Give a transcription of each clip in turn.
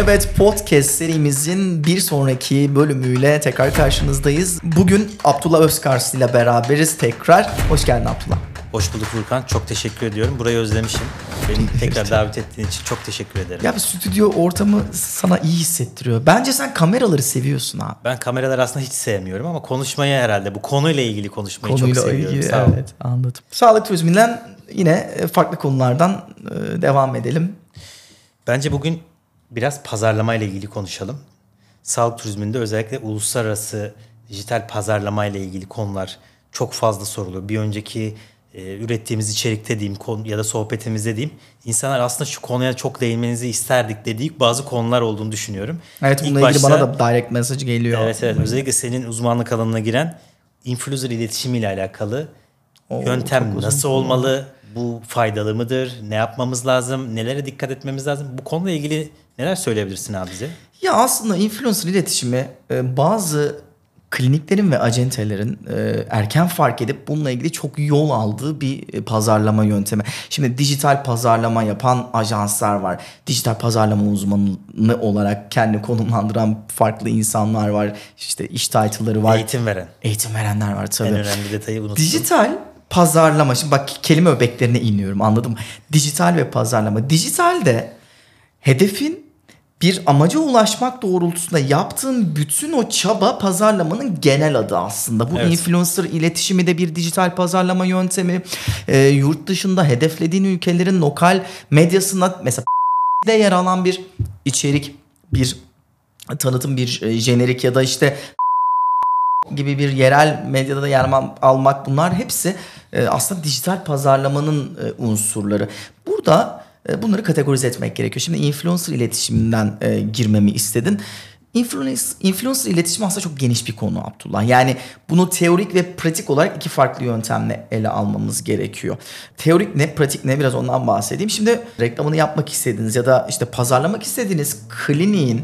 Evet podcast serimizin bir sonraki bölümüyle tekrar karşınızdayız. Bugün Abdullah Özkars ile beraberiz tekrar. Hoş geldin Abdullah. Hoş bulduk Furkan. Çok teşekkür ediyorum. Burayı özlemişim. Beni tekrar davet ettiğin için çok teşekkür ederim. Ya bir stüdyo ortamı sana iyi hissettiriyor. Bence sen kameraları seviyorsun abi. Ben kameraları aslında hiç sevmiyorum ama konuşmayı herhalde bu konuyla ilgili konuşmayı Konuyla çok seviyorum. ilgili, Sağ ol. evet anladım. Sağlık turizminden yine farklı konulardan e, devam edelim. Bence bugün biraz pazarlama ile ilgili konuşalım. Sağlık turizminde özellikle uluslararası dijital pazarlama ile ilgili konular çok fazla soruluyor. Bir önceki e, ürettiğimiz içerikte diyeyim konu- ya da sohbetimizde diyeyim insanlar aslında şu konuya çok değinmenizi isterdik dediği bazı konular olduğunu düşünüyorum. Evet İlk bununla ilgili başta- bana da direct mesaj geliyor. Evet evet özellikle senin uzmanlık alanına giren influencer iletişimiyle alakalı Oo, yöntem nasıl olmalı? Bu faydalı mıdır? Ne yapmamız lazım? Nelere dikkat etmemiz lazım? Bu konuyla ilgili neler söyleyebilirsin abi bize? Ya aslında influencer iletişimi e, bazı kliniklerin ve acentelerin e, erken fark edip bununla ilgili çok yol aldığı bir e, pazarlama yöntemi. Şimdi dijital pazarlama yapan ajanslar var. Dijital pazarlama uzmanı olarak kendi konumlandıran farklı insanlar var. İşte iş title'ları var. Eğitim veren. Eğitim verenler var tabii. En önemli detayı unuttum. Dijital pazarlama. Şimdi bak kelime öbeklerine iniyorum anladım. Dijital ve pazarlama. Dijitalde hedefin bir amaca ulaşmak doğrultusunda yaptığın bütün o çaba pazarlamanın genel adı aslında. Bu Evet. influencer iletişimi de bir dijital pazarlama yöntemi. Ee, yurt dışında hedeflediğin ülkelerin lokal medyasında mesela de yer alan bir içerik, bir tanıtım, bir e, jenerik ya da işte gibi bir yerel medyada da yer al- almak bunlar hepsi e, aslında dijital pazarlamanın e, unsurları. Burada e, bunları kategorize etmek gerekiyor. Şimdi influencer iletişiminden e, girmemi istedin. Influencer, influencer iletişimi aslında çok geniş bir konu Abdullah. Yani bunu teorik ve pratik olarak iki farklı yöntemle ele almamız gerekiyor. Teorik ne, pratik ne biraz ondan bahsedeyim. Şimdi reklamını yapmak istediğiniz ya da işte pazarlamak istediğiniz kliniğin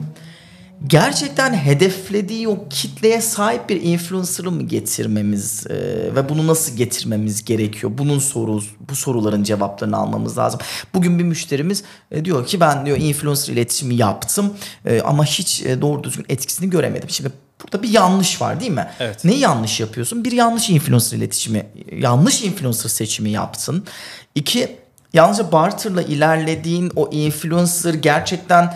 gerçekten hedeflediği o kitleye sahip bir influencer'ı mı getirmemiz e, ve bunu nasıl getirmemiz gerekiyor? Bunun soru bu soruların cevaplarını almamız lazım. Bugün bir müşterimiz e, diyor ki ben diyor influencer iletişimi yaptım e, ama hiç e, doğru düzgün etkisini göremedim. Şimdi burada bir yanlış var değil mi? Evet. Neyi yanlış yapıyorsun? Bir yanlış influencer iletişimi, yanlış influencer seçimi yaptın. İki, yalnızca barter'la ilerlediğin o influencer gerçekten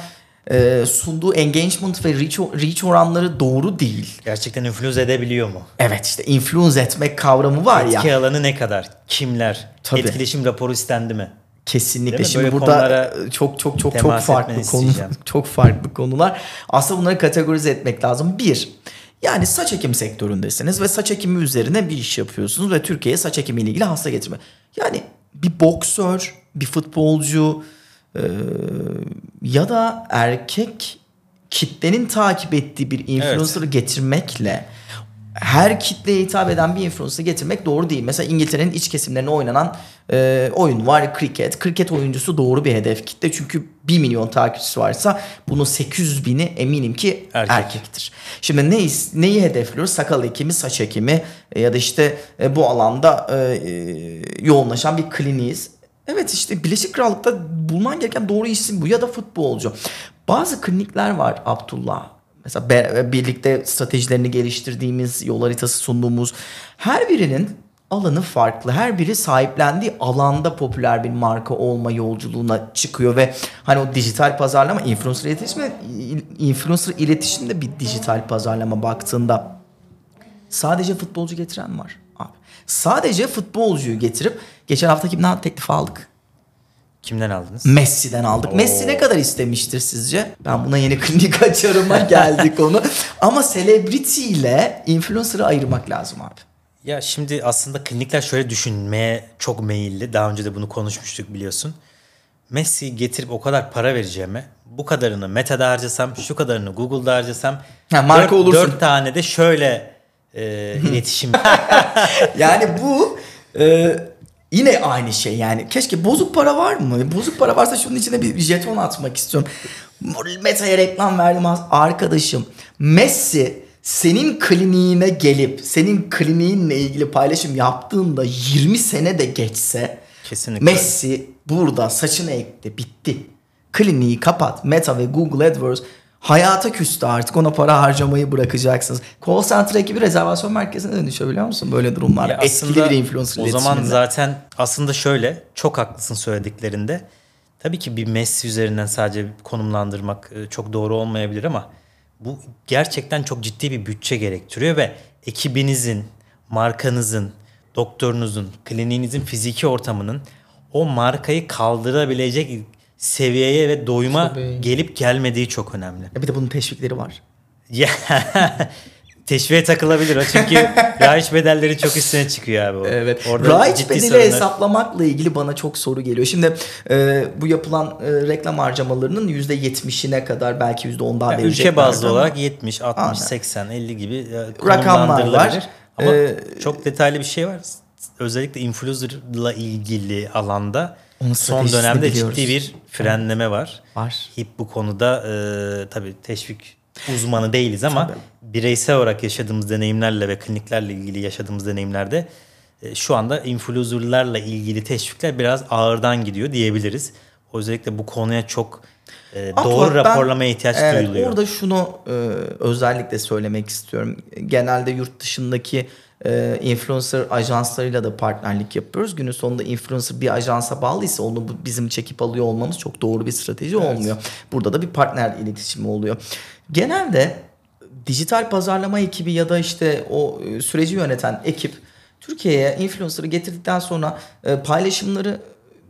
e, sunduğu engagement ve reach, reach oranları doğru değil. Gerçekten influence edebiliyor mu? Evet işte influence etmek kavramı var ya. Etki alanı ne kadar? Kimler? Tabii. Etkileşim raporu istendi mi? Kesinlikle. Şimdi Böyle burada e, çok çok çok çok farklı konu çok farklı konular. Aslında bunları kategorize etmek lazım. Bir, yani saç ekim sektöründesiniz ve saç ekimi üzerine bir iş yapıyorsunuz ve Türkiye'ye saç ekimiyle ilgili hasta getirme. Yani bir boksör, bir futbolcu e, ya da erkek kitlenin takip ettiği bir influencer'ı getirmekle her kitleye hitap eden bir influencer getirmek doğru değil. Mesela İngiltere'nin iç kesimlerine oynanan e, oyun var kriket. Kriket oyuncusu doğru bir hedef kitle. Çünkü 1 milyon takipçisi varsa bunun 800 bini eminim ki Erkek. erkektir. Şimdi ne, neyi hedefliyoruz? Sakal ekimi, saç ekimi e, ya da işte e, bu alanda e, e, yoğunlaşan bir kliniğiz. Evet işte Birleşik Krallık'ta bulman gereken doğru isim bu ya da futbolcu. Bazı klinikler var Abdullah. Mesela be- birlikte stratejilerini geliştirdiğimiz, yol haritası sunduğumuz her birinin alanı farklı. Her biri sahiplendiği alanda popüler bir marka olma yolculuğuna çıkıyor ve hani o dijital pazarlama, influencer iletişimi, influencer iletişim de bir dijital pazarlama baktığında sadece futbolcu getiren var. Sadece futbolcuyu getirip geçen hafta kimden teklif aldık? Kimden aldınız? Messi'den aldık. Messi ne kadar istemiştir sizce? Ben buna yeni klinik açarıma geldik konu. Ama celebrity ile influencer'ı ayırmak lazım abi. Ya şimdi aslında klinikler şöyle düşünmeye çok meyilli. Daha önce de bunu konuşmuştuk biliyorsun. Messi getirip o kadar para vereceğime bu kadarını Meta'da harcasam, şu kadarını Google'da harcasam Ha, marka dört, olursun. dört tane de şöyle e, iletişim. Yani bu e, yine aynı şey yani. Keşke bozuk para var mı? Bozuk para varsa şunun içine bir jeton atmak istiyorum. Meta'ya reklam verdim arkadaşım. Messi senin kliniğine gelip senin kliniğinle ilgili paylaşım yaptığında 20 sene de geçse Kesinlikle. Messi burada saçını ekti bitti. kliniği kapat. Meta ve Google AdWords hayata küstü artık. Ona para harcamayı bırakacaksınız. Call center ekibi rezervasyon merkezine dönüşüyor biliyor musun? Böyle durumlarda. Ya Etkili bir influencer O zaman zaten aslında şöyle çok haklısın söylediklerinde. Tabii ki bir Messi üzerinden sadece konumlandırmak e, çok doğru olmayabilir ama bu gerçekten çok ciddi bir bütçe gerektiriyor ve ekibinizin, markanızın, doktorunuzun, kliniğinizin fiziki ortamının o markayı kaldırabilecek seviyeye ve doyuma Tabii. gelip gelmediği çok önemli. Ya bir de bunun teşvikleri var. Ya teşviğe takılabilir o çünkü rahiç bedelleri çok üstüne çıkıyor abi. o. Evet. Orada ciddi bedeli sorunlar- hesaplamakla ilgili bana çok soru geliyor. Şimdi e, bu yapılan e, reklam harcamalarının %70'ine kadar belki %10 daha Yani ülke bazlı ama- olarak 70, 60, Aynen. 80, 50 gibi e, Rakamlar var. Ama Ee, çok detaylı bir şey var. Özellikle influencer'la ilgili alanda Onun son dönemde biliyoruz. ciddi bir frenleme var. Var. HIP bu konuda e, tabii teşvik uzmanı değiliz ama Tabii. bireysel olarak yaşadığımız deneyimlerle ve kliniklerle ilgili yaşadığımız deneyimlerde e, şu anda influencer'larla ilgili teşvikler biraz ağırdan gidiyor diyebiliriz. Özellikle bu konuya çok e, doğru ben- raporlamaya ihtiyaç evet, duyuluyor. Orada şunu e, özellikle söylemek istiyorum. Genelde yurt dışındaki e, influencer ajanslarıyla da partnerlik yapıyoruz. Günün sonunda influencer bir ajansa bağlıysa onu bizim çekip alıyor olmamız çok doğru bir strateji olmuyor. Burada da bir partner iletişimi oluyor. Genelde dijital pazarlama ekibi ya da işte o e, süreci yöneten ekip Türkiye'ye influencer'ı getirdikten sonra e, paylaşımları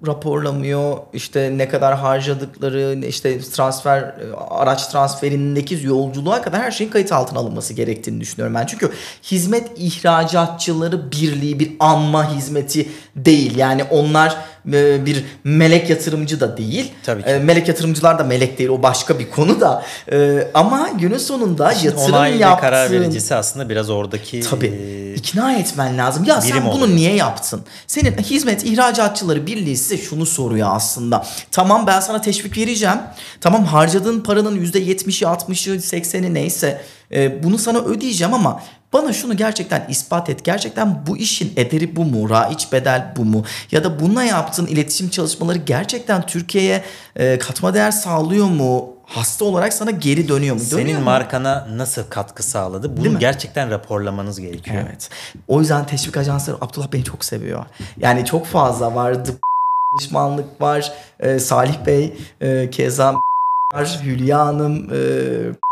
raporlamıyor. İşte ne kadar harcadıkları, işte transfer e, araç transferindeki yolculuğa kadar her şeyin kayıt altına alınması gerektiğini düşünüyorum ben. Çünkü hizmet ihracatçıları birliği bir anma hizmeti değil. Yani onlar e, bir melek yatırımcı da değil. Tabii ki. E, melek yatırımcılar da melek değil o başka bir konu da. E, ama günün sonunda yatırım Onay yaptığın... karar vericisi aslında biraz oradaki Tabii. ikna etmen lazım. Ya sen bunu oluyor. niye yaptın? Senin hizmet ihracatçıları birliği size şunu soruyor aslında. Tamam ben sana teşvik vereceğim. Tamam harcadığın paranın %70'i 60'ı 80'i neyse e, bunu sana ödeyeceğim ama bana şunu gerçekten ispat et. Gerçekten bu işin ederi bu mu? Raiç bedel bu mu? Ya da bununla yaptığın iletişim çalışmaları gerçekten Türkiye'ye e, katma değer sağlıyor mu? Hasta olarak sana geri dönüyor mu? Dönüyor senin mu? markana nasıl katıkı sağladı? Bunu gerçekten raporlamanız gerekiyor. Evet. O yüzden teşvik ajansları Abdullah beni çok seviyor. Yani çok fazla var. The Danışmanlık var. Ee, Salih Bey, e, Keza var. Hülya Hanım e.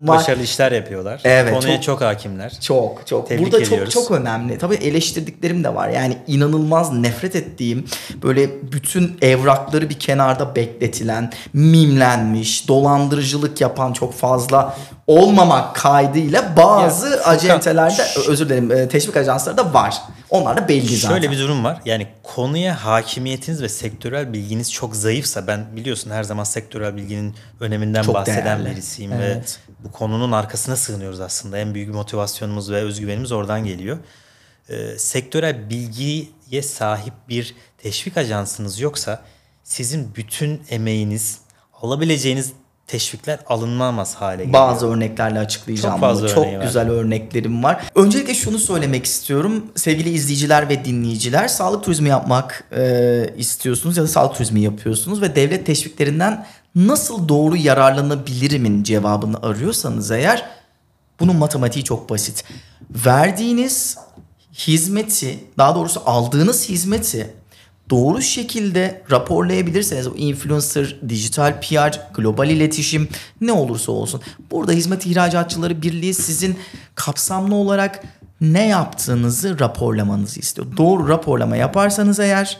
Başarılı işler yapıyorlar. Evet, Konuya çok- çok, hakimler. Çok çok. Tebrik Burada ediyoruz. çok çok önemli. Tabii eleştirdiklerim de var. Yani inanılmaz nefret ettiğim böyle bütün evrakları bir kenarda bekletilen, mimlenmiş, dolandırıcılık yapan çok fazla olmamak kaydıyla bazı Ya, acentelerde özür dilerim e, teşvik ajansları da var. Onlar da belli zaten. Şöyle bir durum var. Yani konuya hakimiyetiniz ve sektörel bilginiz çok zayıfsa ben biliyorsun her zaman sektörel bilginin öneminden Çok bahseden değerli. birisiyim Evet. ve bu konunun arkasına sığınıyoruz aslında. En büyük motivasyonumuz ve özgüvenimiz oradan geliyor. Ee, sektörel bilgiye sahip bir teşvik ajansınız yoksa sizin bütün emeğiniz alabileceğiniz teşvikler alınmaz hale geliyor. Bazı örneklerle açıklayacağım Çok fazla bunu. Çok var. güzel örneklerim var. Öncelikle şunu söylemek istiyorum. Sevgili izleyiciler ve dinleyiciler, sağlık turizmi yapmak e, istiyorsunuz ya da sağlık turizmi yapıyorsunuz ve devlet teşviklerinden nasıl doğru yararlanabilirimin cevabını arıyorsanız eğer bunun matematiği çok basit. Verdiğiniz hizmeti, daha doğrusu aldığınız hizmeti doğru şekilde raporlayabilirseniz influencer, dijital PR, global iletişim ne olursa olsun. Burada Hizmet İhracatçıları Birliği sizin kapsamlı olarak ne yaptığınızı raporlamanızı istiyor. Doğru raporlama yaparsanız eğer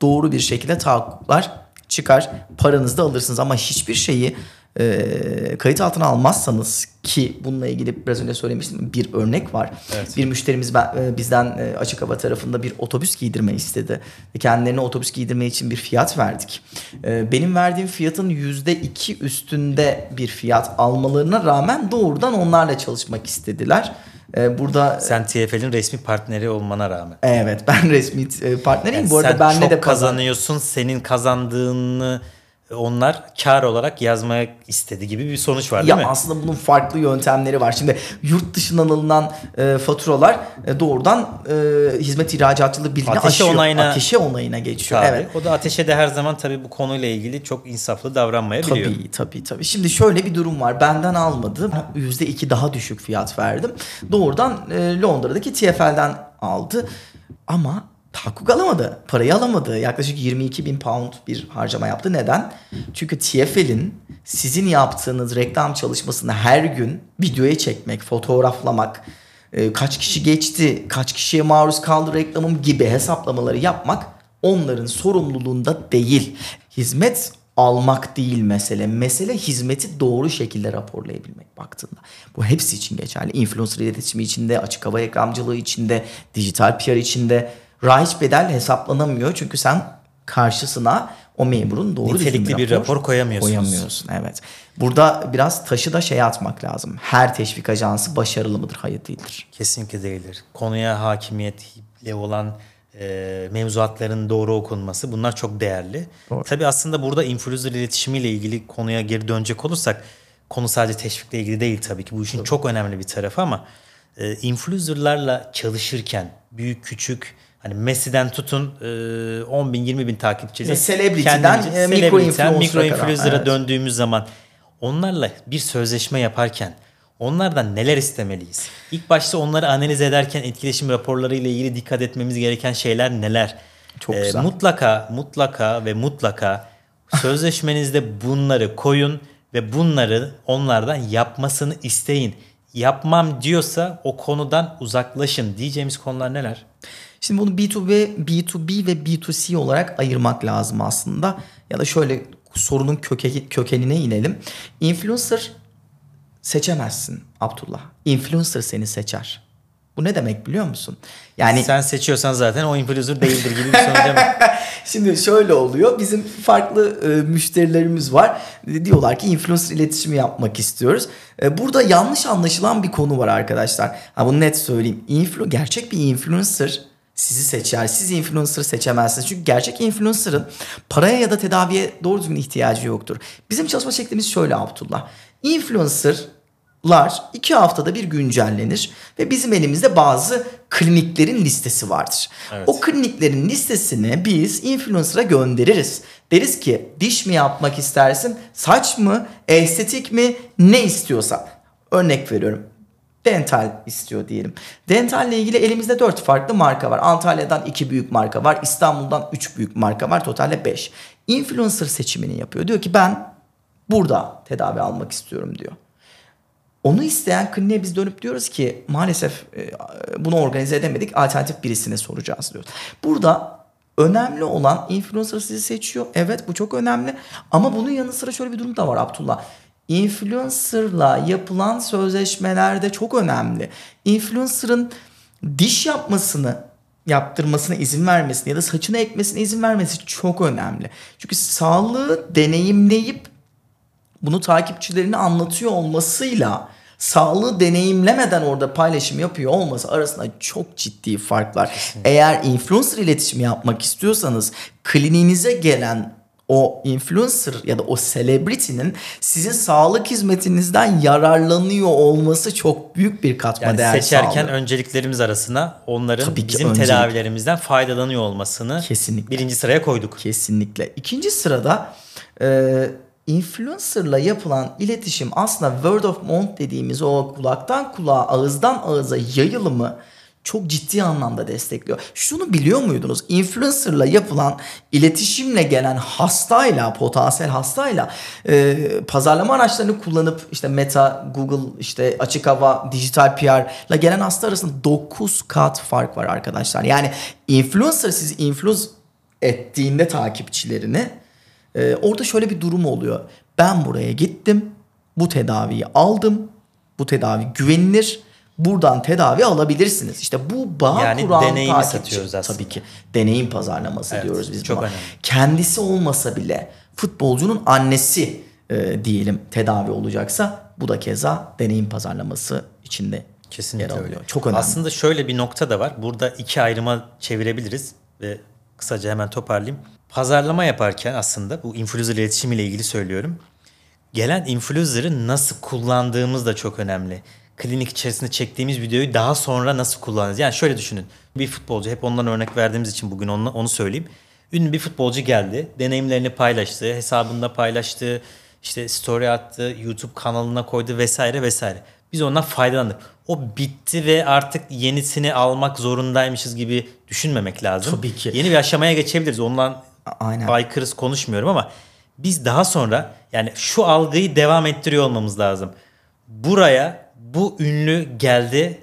doğru bir şekilde tahakkuklar çıkar. Paranızı da alırsınız ama hiçbir şeyi e, kayıt altına almazsanız ki bununla ilgili biraz önce söylemiştim bir örnek var. Evet. Bir müşterimiz ben, e, bizden e, açık hava tarafında bir otobüs giydirme istedi. Kendilerine otobüs giydirme için bir fiyat verdik. E, benim verdiğim fiyatın yüzde iki üstünde bir fiyat almalarına rağmen doğrudan onlarla çalışmak istediler. E, burada Sen TFL'in resmi partneri olmana rağmen. evet ben resmi e, partneriyim. Yani Bu arada sen benle de kazan- kazanıyorsun. Senin kazandığını onlar kar olarak yazmaya istedi gibi bir sonuç var değil ya mi? aslında bunun farklı yöntemleri var. Şimdi yurt dışından alınan e, faturalar e, doğrudan e, hizmet ihracatçılığı birliğine Ateşe aşıyor. onayına- Ateşe onayına geçiyor. Tabii. Evet. O da ateşe de her zaman tabii bu konuyla ilgili çok insaflı davranmayabiliyor. Tabii tabii tabii. Şimdi şöyle bir durum var. Benden almadı. %2 daha düşük fiyat verdim. Doğrudan e, Londra'daki TFL'den aldı. Ama tahakkuk alamadı. Parayı alamadı. Yaklaşık 22 bin pound bir harcama yaptı. Neden? Çünkü TFL'in sizin yaptığınız reklam çalışmasını her gün videoya çekmek, fotoğraflamak, e, kaç kişi geçti, kaç kişiye maruz kaldı reklamım gibi hesaplamaları yapmak onların sorumluluğunda değil. Hizmet almak değil mesele. Mesele hizmeti doğru şekilde raporlayabilmek baktığında. Bu hepsi için geçerli. Influencer iletişimi içinde, açık hava reklamcılığı içinde, dijital PR içinde. Rahiç bedel hesaplanamıyor çünkü sen karşısına o memurun doğru düzgün Nitelikli bir rapor koyamıyorsunuz. Koyamıyorsun evet. Burada biraz taşı da şeye atmak lazım. Her teşvik ajansı başarılı mıdır? Hayır değildir. Kesinlikle değildir. Konuya hakimiyetle olan e, mevzuatların doğru okunması bunlar çok değerli. Doğru. Tabii aslında burada influencer iletişimiyle ilgili konuya geri dönecek olursak konu sadece teşvikle ilgili değil tabii ki. Bu işin çok önemli bir tarafı ama e, influencerlarla çalışırken büyük küçük hani Messi'den tutun e, 10 bin 20 bin takipçili. Ve celebrity'den, e, mikro influencer'a evet. döndüğümüz zaman onlarla bir sözleşme yaparken onlardan neler istemeliyiz? İlk başta onları analiz ederken etkileşim raporları ile ilgili dikkat etmemiz gereken şeyler neler? Çok Ee, güzel. Mutlaka, mutlaka ve mutlaka sözleşmenizde bunları koyun ve bunları onlardan yapmasını isteyin. Yapmam diyorsa o konudan uzaklaşın diyeceğimiz konular neler? Şimdi bunu B2B, B2B ve B2C olarak ayırmak lazım aslında. Ya da şöyle sorunun köke, kökenine inelim. Influencer seçemezsin Abdullah. Influencer seni seçer. Bu ne demek biliyor musun? Yani Sen seçiyorsan zaten o influencer değildir gibi bir sonuca mı? Şimdi şöyle oluyor. Bizim farklı e, müşterilerimiz var. Diyorlar ki influencer iletişimi yapmak istiyoruz. E, burada yanlış anlaşılan bir konu var arkadaşlar. Ha bunu net söyleyeyim. Influ gerçek bir influencer sizi seçer. Siz influencer seçemezsiniz. Çünkü gerçek influencer'ın paraya ya da tedaviye doğru düzgün ihtiyacı yoktur. Bizim çalışma şeklimiz şöyle Abdullah. Influencer lar iki haftada bir güncellenir ve bizim elimizde bazı kliniklerin listesi vardır. Evet. O kliniklerin listesini biz influencer'a göndeririz. Deriz ki diş mi yapmak istersin, saç mı, estetik mi, ne istiyorsa. Örnek veriyorum. Dental istiyor diyelim. Dental ile ilgili elimizde 4 farklı marka var. Antalya'dan 2 büyük marka var. İstanbul'dan 3 büyük marka var. Totalde 5. Influencer seçimini yapıyor. Diyor ki ben burada tedavi almak istiyorum diyor. Onu isteyen kliniğe biz dönüp diyoruz ki maalesef e, bunu organize edemedik. Alternatif birisine soracağız diyoruz. Burada önemli olan influencer sizi seçiyor. Evet bu çok önemli. Ama bunun yanı sıra şöyle bir durum da var Abdullah. Influencer'la yapılan sözleşmeler de çok önemli. Influencer'ın diş yapmasını yaptırmasına izin vermesini ya da saçını ekmesine izin vermesi çok önemli. Çünkü sağlığı deneyimleyip bunu takipçilerine anlatıyor olmasıyla sağlığı deneyimlemeden orada paylaşım yapıyor olması arasında çok ciddi farklar. Eğer influencer iletişimi yapmak istiyorsanız kliniğinize gelen o influencer ya da o celebrity'nin sizin sağlık hizmetinizden yararlanıyor olması çok büyük bir katma Yani değer seçerken sağlıyor. önceliklerimiz arasına onların Tabii bizim öncelik. tedavilerimizden faydalanıyor olmasını Kesinlikle. birinci sıraya koyduk. Kesinlikle. İkinci sırada e, influencer'la yapılan iletişim aslında word of mouth dediğimiz o kulaktan kulağa, ağızdan ağıza yayılımı çok ciddi anlamda destekliyor. Şunu biliyor muydunuz? Influencer'la yapılan iletişimle gelen hastayla, potansiyel hastayla e, pazarlama araçlarını kullanıp işte Meta, Google, işte açık hava, dijital PR'la gelen hasta arasında 9 kat fark var arkadaşlar. Yani influencer sizi influence ettiğinde takipçilerini e, orada şöyle bir durum oluyor. Ben buraya gittim. Bu tedaviyi aldım. Bu tedavi güvenilir. Buradan tedavi alabilirsiniz. İşte bu bağ Yani kuran deneyimi takipçi. satıyoruz aslında. Tabii ki. Deneyim pazarlaması Evet, diyoruz biz çok buna. önemli. Kendisi olmasa bile futbolcunun annesi e, diyelim tedavi olacaksa bu da keza deneyim pazarlaması içinde Kesinlikle yer öyle. alıyor. Çok önemli. Aslında şöyle bir nokta da var. Burada iki ayrıma çevirebiliriz ve kısaca hemen toparlayayım. pazarlama yaparken aslında bu influencer iletişim ile ilgili söylüyorum. Gelen influencer'ı nasıl kullandığımız da çok önemli. Klinik içerisinde çektiğimiz videoyu daha sonra nasıl kullanacağız? Yani şöyle düşünün. Bir futbolcu hep ondan örnek verdiğimiz için bugün onu, onu söyleyeyim. Ünlü bir futbolcu geldi. Deneyimlerini paylaştı. Hesabında paylaştı. işte story attı. YouTube kanalına koydu vesaire vesaire. Biz ondan faydalandık. O bitti ve artık yenisini almak zorundaymışız gibi düşünmemek lazım. Tabii ki. Yeni bir aşamaya geçebiliriz. Ondan aynen. aykırız konuşmuyorum ama biz daha sonra yani şu algıyı devam ettiriyor olmamız lazım. Buraya bu ünlü geldi.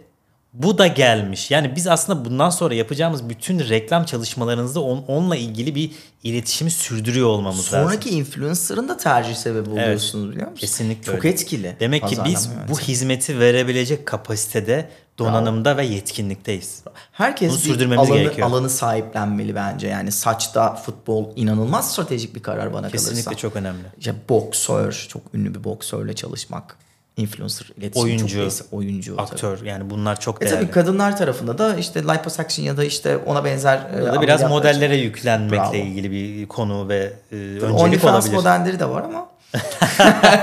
Bu da gelmiş. Yani biz aslında bundan sonra yapacağımız bütün reklam çalışmalarınızda on, onunla ilgili bir iletişimi sürdürüyor olmamız lazım. Sonraki influencer'ın da tercih sebebi oluyorsunuz biliyor musunuz? Kesinlikle Çok öyle. etkili. Demek ki biz bu hizmeti verebilecek kapasitede, donanımda ve yetkinlikteyiz. Herkes Bunu sürdürmemiz alanı, gerekiyor. alanı sahiplenmeli bence. Yani saçta futbol inanılmaz stratejik bir karar bana Kesinlikle kalırsa. çok önemli. İşte boksör, çok ünlü bir boksörle çalışmak. Influencer, iletişim Oyuncu, çok neyse, oyuncu. tabii. Aktör yani bunlar çok E değerli. tabii kadınlar tarafında da işte liposuction ya da işte ona benzer e, Burada biraz ameliyatlar- modellere yüklenmekle Bravo. ilgili bir konu ve e, öncelik OnlyFans olabilir. modelleri de var ama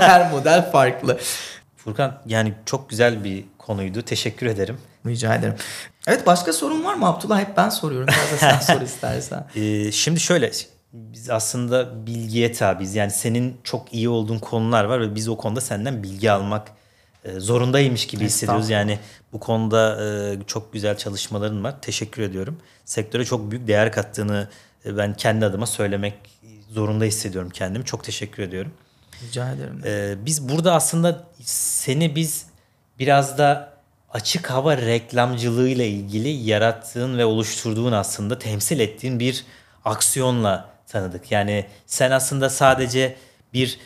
her model farklı. Furkan yani çok güzel bir konuydu. Teşekkür ederim. Rica ederim. Evet başka sorun var mı Abdullah? Hep ben soruyorum. Biraz da sen sor istersen. Ee, şimdi şöyle biz aslında bilgiye tabiiz. Yani senin çok iyi olduğun konular var ve biz o konuda senden bilgi almak e, zorundaymış gibi hissediyoruz. Yani bu konuda e, çok güzel çalışmaların var. Teşekkür ediyorum. Sektöre çok büyük değer kattığını e, ben kendi adıma söylemek zorunda hissediyorum kendimi. Çok teşekkür ediyorum. Rica ederim. Ee, biz burada aslında seni biz biraz da açık hava reklamcılığıyla ilgili yarattığın ve oluşturduğun aslında temsil ettiğin bir aksiyonla tanıdık. Yani sen aslında sadece bir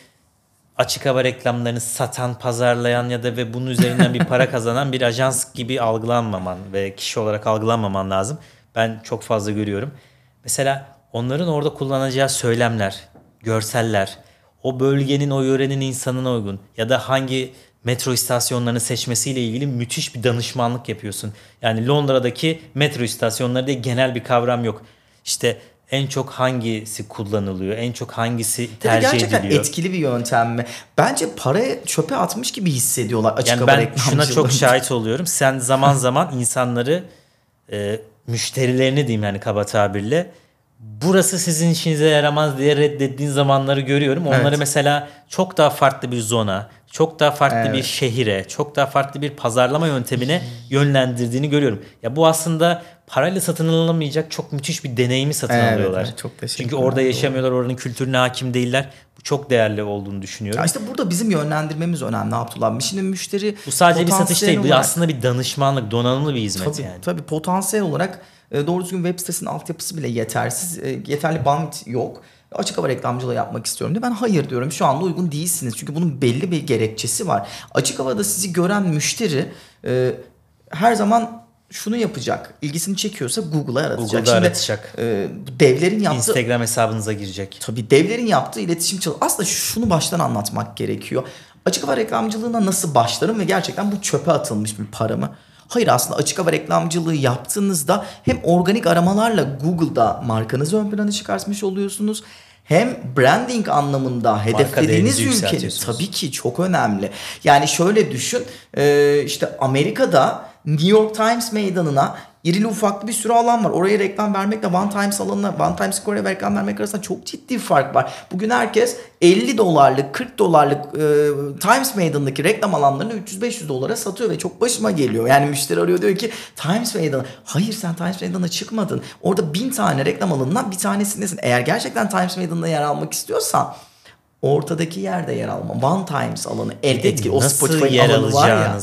açık hava reklamlarını satan, pazarlayan ya da ve bunun üzerinden bir para kazanan bir ajans gibi algılanmaman ve kişi olarak algılanmaman lazım. Ben çok fazla görüyorum. Mesela onların orada kullanacağı söylemler, görseller, o bölgenin, o yörenin insanına uygun ya da hangi metro istasyonlarını seçmesiyle ilgili müthiş bir danışmanlık yapıyorsun. Yani Londra'daki metro istasyonları diye genel bir kavram yok. İşte en çok hangisi kullanılıyor, en çok hangisi Ya tercih gerçekten ediliyor. etkili bir yöntem mi? Bence parayı çöpe atmış gibi hissediyorlar açık Yani ben şuna çok şahit oluyorum. Sen zaman zaman insanları e, müşterilerini diyeyim yani kaba tabirle burası sizin işinize yaramaz diye reddettiğin zamanları görüyorum. Onları Evet. mesela çok daha farklı bir zona, çok daha farklı Evet. bir şehire, çok daha farklı bir pazarlama yöntemine yönlendirdiğini görüyorum. Ya bu aslında parayla satın alınamayacak çok müthiş bir deneyimi satın Evet, alıyorlar. evet, çok teşekkür Çünkü orada yaşamıyorlar, oranın kültürüne hakim değiller. Bu çok değerli olduğunu düşünüyorum. Ya işte burada bizim yönlendirmemiz önemli Abdullah. Şimdi müşteri Bu sadece bir satış değil. Bu olarak- aslında bir danışmanlık, donanımlı bir hizmet Tabii, yani. tabii potansiyel olarak e, doğru düzgün web sitesinin altyapısı bile yetersiz. E, yeterli bandwidth yok. Açık hava reklamcılığı yapmak istiyorum diye ben hayır diyorum. Şu anda uygun değilsiniz. Çünkü bunun belli bir gerekçesi var. Açık havada sizi gören müşteri e, her zaman şunu yapacak. İlgisini çekiyorsa Google'a aratacak. Google'da Şimdi, aratacak. e, devlerin yaptığı Instagram hesabınıza girecek. Tabii devlerin yaptığı iletişim çalışması. Aslında şunu baştan anlatmak gerekiyor. Açık hava reklamcılığına nasıl başlarım ve gerçekten bu çöpe atılmış bir para mı? Hayır aslında açık hava reklamcılığı yaptığınızda hem organik aramalarla Google'da markanızı ön plana çıkartmış oluyorsunuz. Hem branding anlamında hedeflediğiniz yükseltiyorsunuz. tabii ki çok önemli. Yani şöyle düşün e, işte Amerika'da New York Times meydanına irili ufaklı bir sürü alan var. Oraya reklam vermekle One Times alanına, One Times Square'e reklam vermek arasında çok ciddi bir fark var. Bugün herkes 50 dolarlık, 40 dolarlık e, Times meydanındaki reklam alanlarını 300-500 dolara satıyor ve çok başıma geliyor. Yani müşteri arıyor diyor ki Times meydanı. Hayır sen Times meydanına çıkmadın. Orada bin tane reklam alanından bir tanesindesin. Eğer gerçekten Times meydanında yer almak istiyorsan ortadaki yerde yer alma. One Times alanı el etki. O Spotify yer alanı var ya.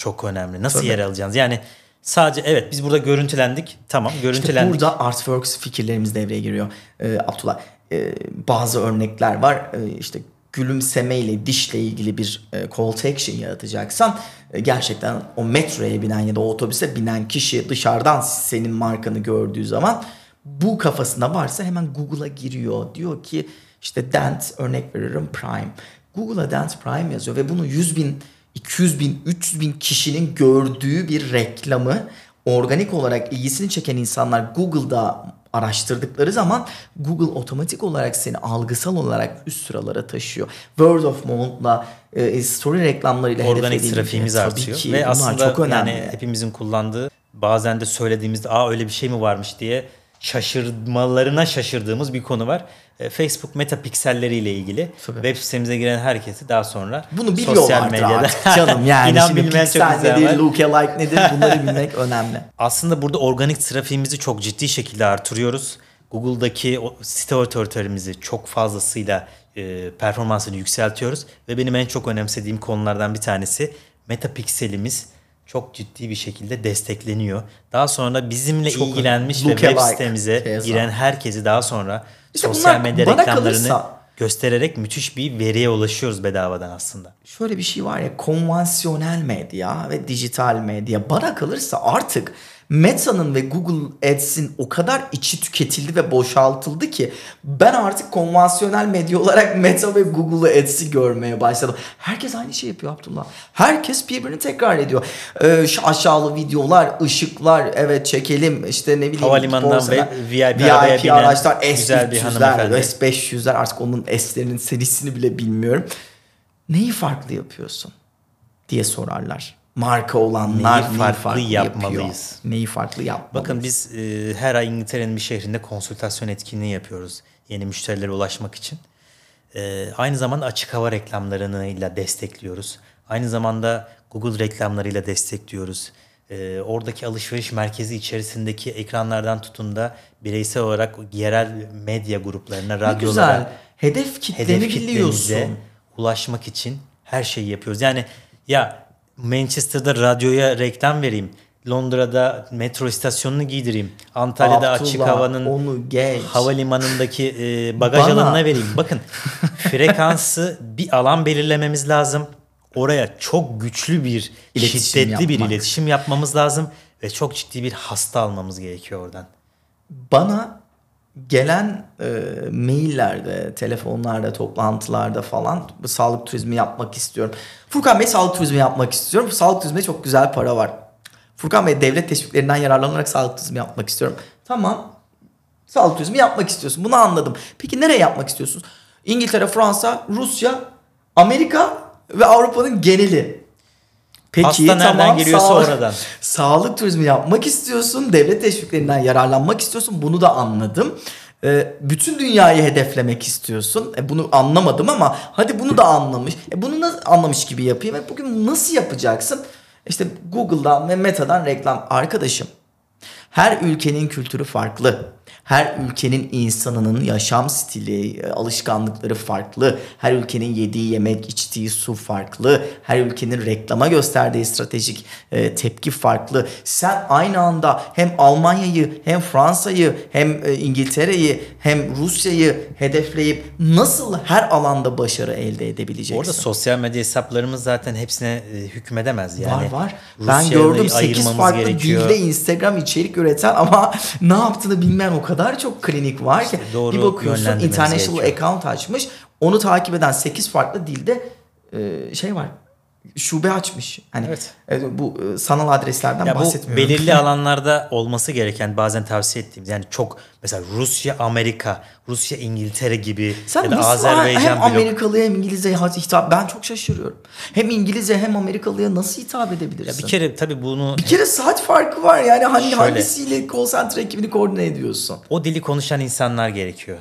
Çok önemli. Nasıl Tabii. yer alacağınız? Yani sadece evet biz burada görüntülendik. Tamam İşte görüntülendik. burada Artworks fikirlerimiz devreye giriyor Ee, Abdullah. Ee, bazı örnekler var. Ee, işte gülümsemeyle dişle ilgili bir e, call to action yaratacaksan e, gerçekten o metroya binen ya da otobüse binen kişi dışarıdan senin markanı gördüğü zaman bu kafasında varsa hemen Google'a giriyor. Diyor ki işte Dent örnek veriyorum Prime. Google'a Dent Prime yazıyor ve bunu 100 bin 200 bin, 300 bin kişinin gördüğü bir reklamı organik olarak ilgisini çeken insanlar Google'da araştırdıkları zaman Google otomatik olarak seni algısal olarak üst sıralara taşıyor. Word of mouth'la e, story reklamlarıyla Organik trafiğimiz tabii artıyor. ki Ve aslında çok önemli. yani hepimizin kullandığı bazen de söylediğimizde aa öyle bir şey mi varmış diye şaşırmalarına şaşırdığımız bir konu var. E, Facebook meta pikselleriyle ilgili Tabii. web sitemize giren herkesi daha sonra Bunu sosyal medyada artık canım yani. İnan Şimdi çok piksel insan nedir, lookalike nedir bunları bilmek önemli. Aslında burada organik trafiğimizi çok ciddi şekilde artırıyoruz. Google'daki o site otoritörümüzü çok fazlasıyla e, performansını yükseltiyoruz. Ve benim en çok önemsediğim konulardan bir tanesi metapikselimiz çok ciddi bir şekilde destekleniyor. Daha sonra bizimle Çok ilgilenmiş ve web sitemize keza. giren herkesi daha sonra İşte sosyal medya reklamlarını kalırsa- göstererek müthiş bir veriye ulaşıyoruz bedavadan aslında. Şöyle bir şey var ya konvansiyonel medya ve dijital medya bana kalırsa artık Meta'nın ve Google Ads'in o kadar içi tüketildi ve boşaltıldı ki ben artık konvansiyonel medya olarak Meta ve Google Ads'i görmeye başladım. Herkes aynı şey yapıyor Abdullah. Herkes birbirini tekrar ediyor. Ee, şu aşağılı videolar, ışıklar, evet çekelim işte ne bileyim. Havalimanından ve VIP binen araçlar, güzel bir S300'ler, hanımefendi. S500'ler artık onun S'lerinin serisini bile bilmiyorum. Neyi farklı yapıyorsun diye sorarlar. Marka olanlar Neyi neyi farklı yapıyor? yapmalıyız? Neyi farklı yapmalıyız? Bakın biz e, her ay İngiltere'nin bir şehrinde konsültasyon etkinliği yapıyoruz. Yeni müşterilere ulaşmak için. E, aynı zamanda açık hava reklamlarıyla destekliyoruz. Aynı zamanda Google reklamlarıyla destekliyoruz. E, oradaki alışveriş merkezi içerisindeki ekranlardan tutun da bireysel olarak yerel medya gruplarına, ne radyolara, güzel. Hedef kitleni hedef biliyorsun. ulaşmak için her şeyi yapıyoruz. Yani ya Manchester'da radyoya reklam vereyim. Londra'da metro istasyonunu giydireyim. Antalya'da açık Abdullah, havanın onu geç. havalimanındaki e, bagaj Bana- alanına vereyim. Bakın frekansı bir alan belirlememiz lazım. Oraya çok güçlü bir İletişim şiddetli bir yapmak. iletişim yapmamız lazım ve çok ciddi bir hasta almamız gerekiyor oradan. Bana gelen e, maillerde, telefonlarda, toplantılarda falan sağlık turizmi yapmak istiyorum. Furkan Bey sağlık turizmi yapmak istiyorum. Sağlık turizminde çok güzel para var. Furkan Bey devlet teşviklerinden yararlanarak sağlık turizmi yapmak istiyorum. Tamam. Sağlık turizmi yapmak istiyorsun. Bunu anladım. Peki nereye yapmak istiyorsunuz? İngiltere, Fransa, Rusya, Amerika ve Avrupa'nın geneli. Peki Hasta nereden tamam, geliyorsa sağlık- oradan. Sağlık turizmi yapmak istiyorsun. Devlet teşviklerinden yararlanmak istiyorsun. Bunu da anladım. Ee, bütün dünyayı hedeflemek istiyorsun. E, bunu anlamadım ama hadi bunu da anlamış. E, bunu nasıl anlamış gibi yapayım. E, bugün nasıl yapacaksın? İşte Google'dan ve Meta'dan reklam. Arkadaşım her ülkenin kültürü farklı. Her ülkenin insanının yaşam stili, e, alışkanlıkları farklı. Her ülkenin yediği yemek, içtiği su farklı. Her ülkenin reklama gösterdiği stratejik e, tepki farklı. Sen aynı anda hem Almanya'yı, hem Fransa'yı, hem e, İngiltere'yi, hem Rusya'yı hedefleyip nasıl her alanda başarı elde edebileceksin? Orada sosyal medya hesaplarımız zaten hepsine e, hükmedemez. Yani var var. Ben gördüm 8 ayırmamız farklı gerekiyor. dilde Instagram içerik üreten ama ne yaptığını bilmeyen o kadar çok klinik var ki. doğru bir bakıyorsun international gerekiyor. account açmış. Onu takip eden 8 farklı dilde e, şey var. Şube açmış. Hani Evet. e, bu e, sanal adreslerden Ya bu bahsetmiyorum. belirli alanlarda olması gereken bazen tavsiye ettiğimiz yani çok mesela Rusya Amerika, Rusya İngiltere gibi Sen ya da nasıl Azerbaycan hem blok Amerikalıya hem İngilizceye hitap ben çok şaşırıyorum. Hem İngilizce hem Amerikalıya nasıl hitap ya edebilirsin? bir kere tabii bunu Bir kere saat farkı var yani hani Şöyle. hangisiyle call center ekibini koordine ediyorsun? o dili konuşan insanlar gerekiyor.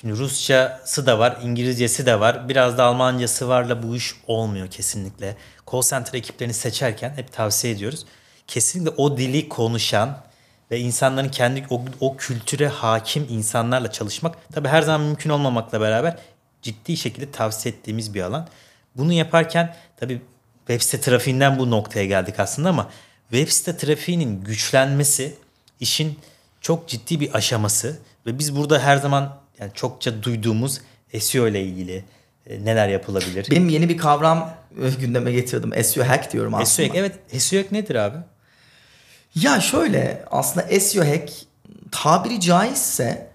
Şimdi Rusçası da var, İngilizcesi de var. Biraz da Almancası varla bu iş olmuyor kesinlikle. Call center ekiplerini seçerken hep tavsiye ediyoruz. Kesinlikle o dili konuşan ve insanların kendi o, o kültüre hakim insanlarla çalışmak tabii her zaman mümkün olmamakla beraber ciddi şekilde tavsiye ettiğimiz bir alan. Bunu yaparken tabii web site trafiğinden bu noktaya geldik aslında ama web site trafiğinin güçlenmesi işin çok ciddi bir aşaması ve biz burada her zaman yani çokça duyduğumuz SEO ile ilgili e, neler yapılabilir? Benim yeni bir kavram e, gündeme getirdim. SEO hack diyorum aslında. SEO hack, evet SEO hack nedir abi? Ya şöyle aslında SEO hack tabiri caizse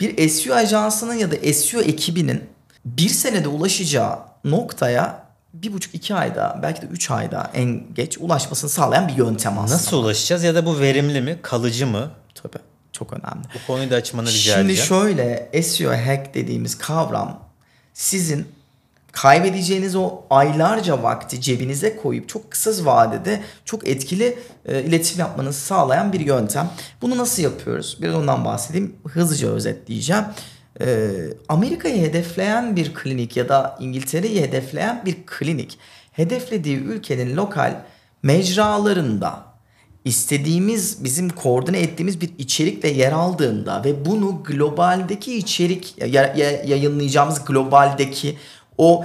bir SEO ajansının ya da SEO ekibinin bir senede ulaşacağı noktaya bir buçuk iki ayda belki de üç ayda en geç ulaşmasını sağlayan bir yöntem aslında. Nasıl ulaşacağız ya da bu verimli mi, kalıcı mı? Tabii. Çok önemli. Bu konuyu da açmanı rica Şimdi edeceğim. şöyle SEO hack dediğimiz kavram sizin kaybedeceğiniz o aylarca vakti cebinize koyup çok kısa vadede çok etkili e, iletişim yapmanızı sağlayan bir yöntem. Bunu nasıl yapıyoruz? Biraz ondan bahsedeyim. Hızlıca özetleyeceğim. E, Amerika'yı hedefleyen bir klinik ya da İngiltere'yi hedefleyen bir klinik hedeflediği ülkenin lokal mecralarında istediğimiz bizim koordine ettiğimiz bir içerikle yer aldığında ve bunu globaldeki içerik ya- ya- yayınlayacağımız globaldeki o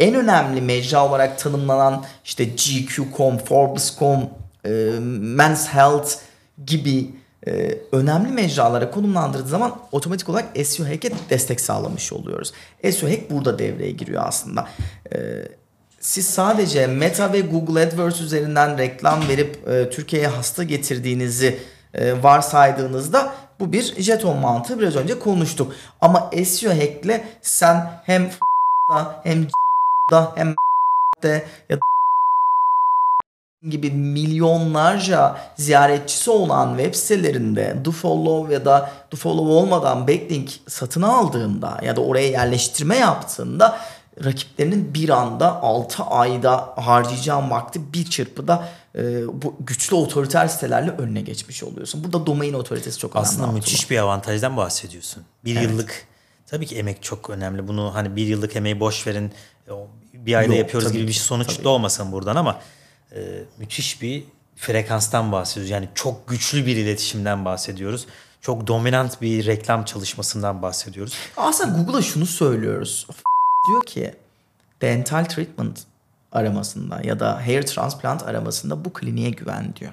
en önemli mecra olarak tanımlanan işte GQ.com, Forbes.com, e, Men's Health gibi e, önemli mecralara konumlandırdığı zaman otomatik olarak SEO Hack'e destek sağlamış oluyoruz. SEO Hack burada devreye giriyor aslında. E, siz sadece Meta ve Google AdWords üzerinden reklam verip e, Türkiye'ye hasta getirdiğinizi e, varsaydığınızda bu bir jeton mantığı biraz önce konuştuk. Ama SEO hack'le sen hem da hem da hem de ya gibi milyonlarca ziyaretçisi olan web sitelerinde do follow ya da do follow olmadan backlink satın aldığında ya da oraya yerleştirme yaptığında rakiplerinin bir anda 6 ayda harcayacağın vakti bir çırpıda e, bu güçlü otoriter sitelerle önüne geçmiş oluyorsun. Burada domain otoritesi çok önemli. Aslında müthiş bir avantajdan bahsediyorsun. Bir yıllık tabii ki emek çok önemli. Bunu hani bir yıllık emeği boş verin bir ayda Yok, yapıyoruz gibi bir sonuç tabii. doğmasın buradan ama e, müthiş bir frekanstan bahsediyoruz. Yani çok güçlü bir iletişimden bahsediyoruz. Çok dominant bir reklam çalışmasından bahsediyoruz. Aslında Google'a şunu söylüyoruz. Diyor ki dental treatment aramasında ya da hair transplant aramasında bu kliniğe güven diyor.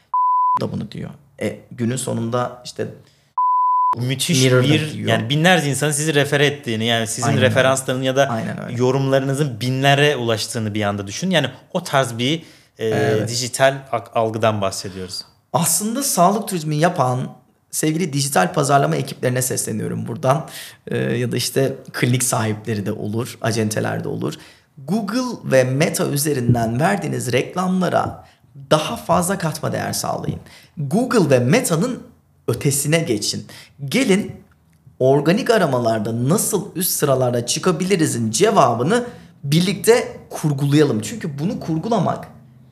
da bunu diyor. E, günün sonunda işte Müthiş Mirror'da bir diyor. yani binlerce insanın sizi refer ettiğini yani sizin Aynen referansların ya da yorumlarınızın binlere ulaştığını bir anda düşün. Yani o tarz bir e, Evet. dijital algıdan bahsediyoruz. aslında sağlık turizmi yapan sevgili dijital pazarlama ekiplerine sesleniyorum buradan. Ee, ya da işte klinik sahipleri de olur, acenteler de olur. Google ve Meta üzerinden verdiğiniz reklamlara daha fazla katma değer sağlayın. Google ve Meta'nın ötesine geçin. Gelin organik aramalarda nasıl üst sıralarda çıkabilirizin cevabını birlikte kurgulayalım. Çünkü bunu kurgulamak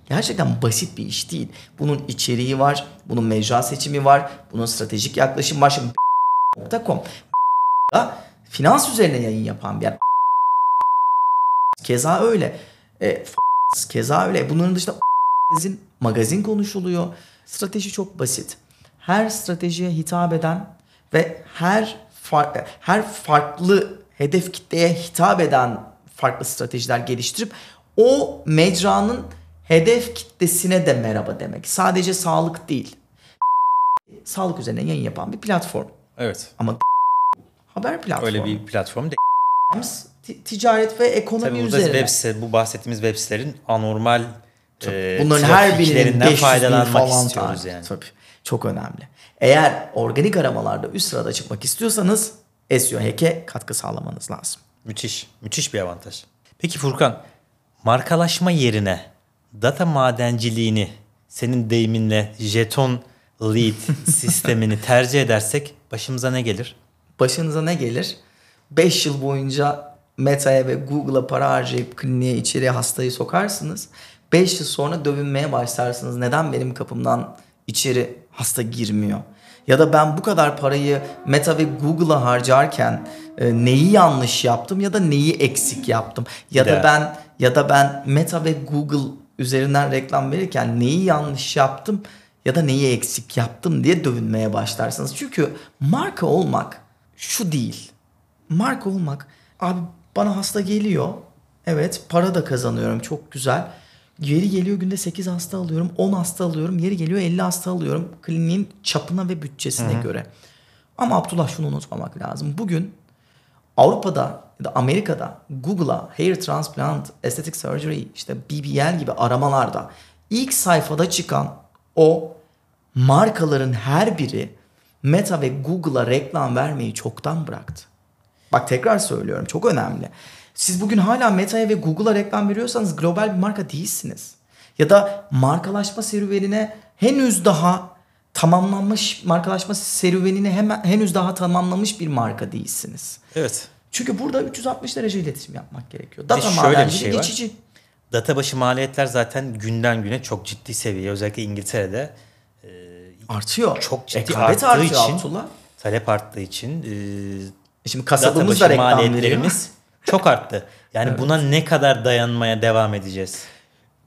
gerçekten basit bir iş değil. Bunun içeriği var, bunun mecra seçimi var, bunun stratejik yaklaşım var. Şimdi .com finans üzerine yayın yapan bir yer. Keza öyle. E, keza öyle. Bunların dışında magazin, magazin konuşuluyor. Strateji çok basit. Her stratejiye hitap eden ve her far- her farklı hedef kitleye hitap eden farklı stratejiler geliştirip o mecranın hedef kitlesine de merhaba demek. Sadece sağlık değil. Sağlık üzerine yayın yapan bir platform. Evet. Ama haber platformu. Öyle bir platform değil. Ti- ticaret ve ekonomi Tabii burada üzerine. web site, bu bahsettiğimiz web sitelerin anormal e, Bunların her birinin trafiklerinden 500 bin faydalanmak falan istiyoruz yani. Tabii. Çok önemli. Eğer organik aramalarda üst sırada çıkmak istiyorsanız SEO hack'e katkı sağlamanız lazım. Müthiş. Müthiş bir avantaj. Peki Furkan, markalaşma yerine data madenciliğini senin deyiminle jeton lead sistemini tercih edersek başımıza ne gelir? Başınıza ne gelir? 5 yıl boyunca Meta'ya ve Google'a para harcayıp kliniğe içeriye hastayı sokarsınız. 5 yıl sonra dövünmeye başlarsınız. Neden benim kapımdan içeri hasta girmiyor? Ya da ben bu kadar parayı Meta ve Google'a harcarken e, neyi yanlış yaptım ya da neyi eksik yaptım? Ya da ben ya da ben Meta ve Google üzerinden reklam verirken neyi yanlış yaptım ya da neyi eksik yaptım diye dövünmeye başlarsınız. Çünkü marka olmak şu değil. Marka olmak abi bana hasta geliyor. Evet para da kazanıyorum çok güzel. Yeri geliyor günde 8 hasta alıyorum, 10 hasta alıyorum. Yeri geliyor 50 hasta alıyorum kliniğin çapına ve bütçesine göre. Ama Abdullah şunu unutmamak lazım. Bugün Avrupa'da ya da Amerika'da Google'a hair transplant, estetik surgery, işte BBL gibi aramalarda ilk sayfada çıkan o markaların her biri Meta ve Google'a reklam vermeyi çoktan bıraktı. Bak tekrar söylüyorum çok önemli. Siz bugün hala Meta'ya ve Google'a reklam veriyorsanız global bir marka değilsiniz. Ya da markalaşma serüvenine henüz daha tamamlanmış markalaşma serüvenini hemen henüz daha tamamlamış bir marka değilsiniz. Evet. Çünkü burada 360 derece iletişim yapmak gerekiyor. Data şöyle bir şey var. geçici. Data başı maliyetler zaten günden güne çok ciddi seviye. Özellikle İngiltere'de Artıyor. Çok ciddi Rekabet arttığı artıyor için- Abdullah. talep arttığı için e, E Şimdi başı da maliyetlerimiz çok arttı. Yani buna ne kadar dayanmaya devam edeceğiz?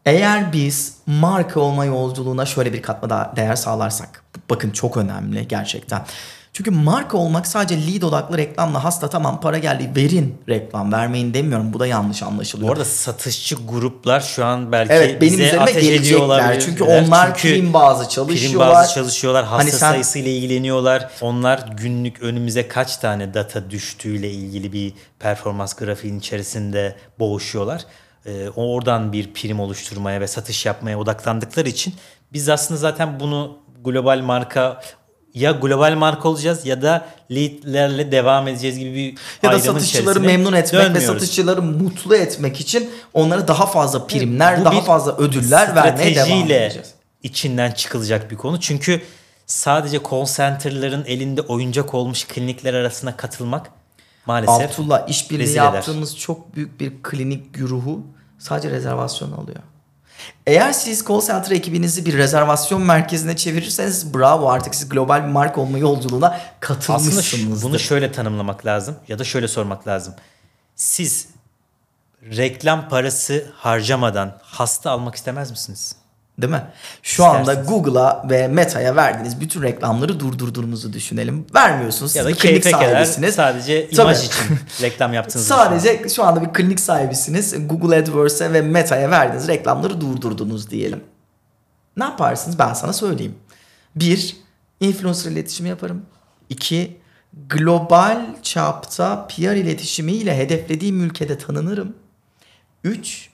Eğer biz marka olma yolculuğuna şöyle bir katma daha değer sağlarsak. Bakın çok önemli gerçekten. Çünkü marka olmak sadece lead odaklı reklamla hasta tamam para geldi verin reklam vermeyin demiyorum. Bu da yanlış anlaşılıyor. Bu arada satışçı gruplar şu an belki Evet benim bize ateş ediyor. Çünkü onlar Çünkü prim bazı prim çalışıyorlar. bazı çalışıyorlar. Hasta Hani sen- sayısıyla ilgileniyorlar. Onlar günlük önümüze kaç tane data düştüğüyle ilgili bir performans grafiğin içerisinde boğuşuyorlar. Ee, oradan bir prim oluşturmaya ve satış yapmaya odaklandıkları için biz aslında zaten bunu global marka ya global marka olacağız ya da leadlerle devam edeceğiz gibi bir ya da satışçıları memnun etmek ve dönmüyoruz. satışçıları mutlu etmek için onlara daha fazla primler, Bu daha fazla ödüller vermeye devam edeceğiz. içinden çıkılacak bir konu. Çünkü sadece call center'ların elinde oyuncak olmuş klinikler arasına katılmak maalesef Abdullah işbirliği eder. yaptığımız çok büyük bir klinik güruhu sadece rezervasyon alıyor. Eğer siz call center ekibinizi bir rezervasyon merkezine çevirirseniz bravo artık siz global bir marka olma yolculuğuna aslında şu- katılmışsınızdır. bunu şöyle tanımlamak lazım ya da şöyle sormak lazım. Siz reklam parası harcamadan hasta almak istemez misiniz? Değil mi? Şu anda İsterseniz. Google'a ve Meta'ya verdiğiniz bütün reklamları durdurduğunuzu düşünelim. Vermiyorsunuz. Ya da klinik sahibisiniz. sadece Tabii. imaj için reklam yaptığınızı Sadece şu anda bir klinik sahibisiniz. Google AdWords'e ve Meta'ya verdiğiniz reklamları durdurdunuz diyelim. Ne yaparsınız? Ben sana söyleyeyim. Bir, influencer iletişimi yaparım. İki, global çapta PR iletişimiyle hedeflediğim ülkede tanınırım. Üç,